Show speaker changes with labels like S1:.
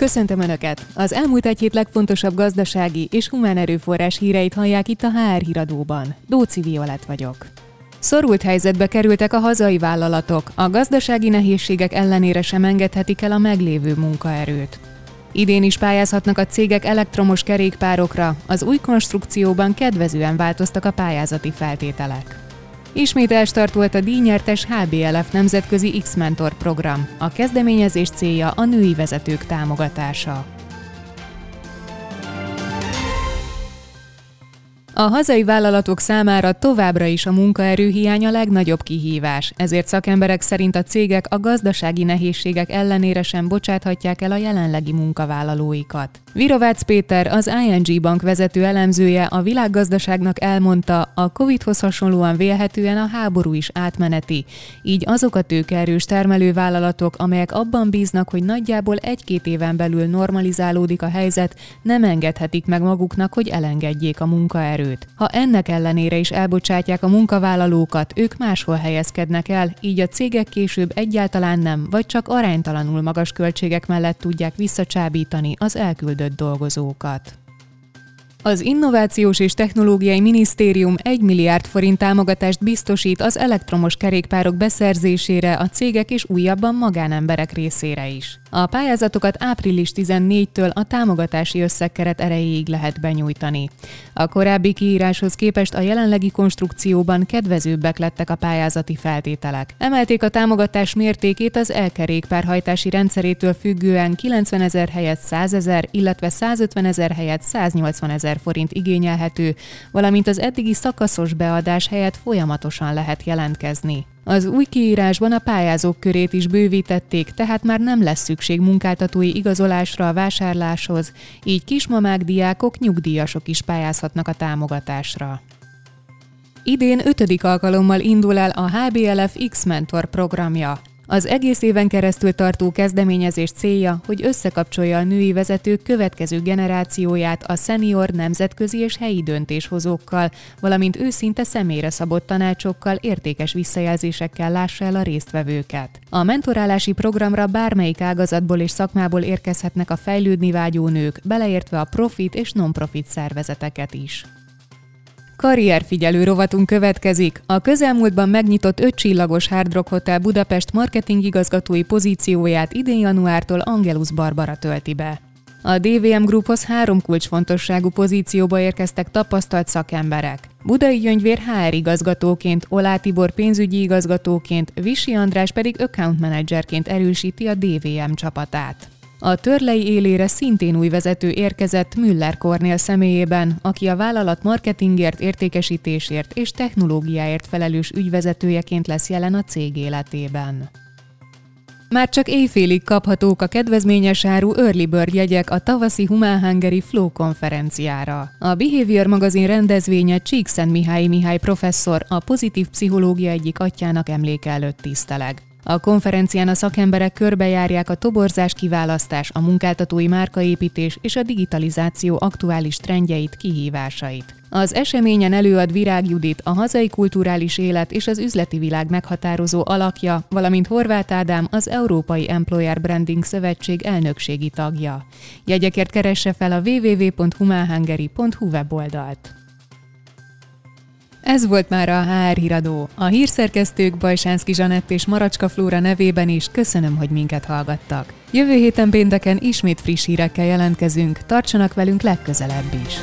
S1: Köszöntöm Önöket! Az elmúlt egy hét legfontosabb gazdasági és humán erőforrás híreit hallják itt a HR híradóban. Dóci Violet vagyok. Szorult helyzetbe kerültek a hazai vállalatok, a gazdasági nehézségek ellenére sem engedhetik el a meglévő munkaerőt. Idén is pályázhatnak a cégek elektromos kerékpárokra, az új konstrukcióban kedvezően változtak a pályázati feltételek. Ismét elstartolt a díjnyertes HBLF nemzetközi X-Mentor program. A kezdeményezés célja a női vezetők támogatása. A hazai vállalatok számára továbbra is a munkaerőhiány a legnagyobb kihívás, ezért szakemberek szerint a cégek a gazdasági nehézségek ellenére sem bocsáthatják el a jelenlegi munkavállalóikat. Virovácz Péter, az ING bank vezető elemzője a világgazdaságnak elmondta, a Covid-hoz hasonlóan vélhetően a háború is átmeneti, így azok a tőkeerős termelővállalatok, amelyek abban bíznak, hogy nagyjából egy-két éven belül normalizálódik a helyzet, nem engedhetik meg maguknak, hogy elengedjék a munkaerőt. Ha ennek ellenére is elbocsátják a munkavállalókat, ők máshol helyezkednek el, így a cégek később egyáltalán nem, vagy csak aránytalanul magas költségek mellett tudják visszacsábítani az elküldött küldött dolgozókat. Az Innovációs és Technológiai Minisztérium 1 milliárd forint támogatást biztosít az elektromos kerékpárok beszerzésére a cégek és újabban magánemberek részére is. A pályázatokat április 14-től a támogatási összegkeret erejéig lehet benyújtani. A korábbi kiíráshoz képest a jelenlegi konstrukcióban kedvezőbbek lettek a pályázati feltételek. Emelték a támogatás mértékét az elkerékpárhajtási rendszerétől függően 90 ezer helyett 100 ezer, illetve 150 ezer helyett 180 ezer forint igényelhető, valamint az eddigi szakaszos beadás helyett folyamatosan lehet jelentkezni. Az új kiírásban a pályázók körét is bővítették, tehát már nem lesz szükség munkáltatói igazolásra a vásárláshoz, így kismamák, diákok, nyugdíjasok is pályázhatnak a támogatásra. Idén ötödik alkalommal indul el a HBLF X-Mentor programja. Az egész éven keresztül tartó kezdeményezés célja, hogy összekapcsolja a női vezetők következő generációját a szenior nemzetközi és helyi döntéshozókkal, valamint őszinte személyre szabott tanácsokkal, értékes visszajelzésekkel lássa el a résztvevőket. A mentorálási programra bármelyik ágazatból és szakmából érkezhetnek a fejlődni vágyó nők, beleértve a profit és non-profit szervezeteket is. Karrierfigyelő rovatunk következik. A közelmúltban megnyitott öt csillagos Hard Rock Hotel Budapest marketing igazgatói pozícióját idén januártól Angelus Barbara tölti be. A DVM Grouphoz három kulcsfontosságú pozícióba érkeztek tapasztalt szakemberek. Budai Gyöngyvér HR igazgatóként, Olá Tibor pénzügyi igazgatóként, Visi András pedig account managerként erősíti a DVM csapatát. A törlei élére szintén új vezető érkezett Müller Kornél személyében, aki a vállalat marketingért, értékesítésért és technológiáért felelős ügyvezetőjeként lesz jelen a cég életében. Már csak éjfélig kaphatók a kedvezményes áru Early Bird jegyek a tavaszi Humán Hungary Flow konferenciára. A Behavior magazin rendezvénye Csíkszent Mihály Mihály professzor a pozitív pszichológia egyik atyának emléke előtt tiszteleg. A konferencián a szakemberek körbejárják a toborzás kiválasztás, a munkáltatói márkaépítés és a digitalizáció aktuális trendjeit, kihívásait. Az eseményen előad Virág Judit, a hazai kulturális élet és az üzleti világ meghatározó alakja, valamint Horváth Ádám, az Európai Employer Branding Szövetség elnökségi tagja. Jegyekért keresse fel a www.humanhungary.hu weboldalt. Ez volt már a HR híradó. A hírszerkesztők Bajsánszki Zsanett és Maracska Flóra nevében is köszönöm, hogy minket hallgattak. Jövő héten pénteken ismét friss hírekkel jelentkezünk, tartsanak velünk legközelebb is.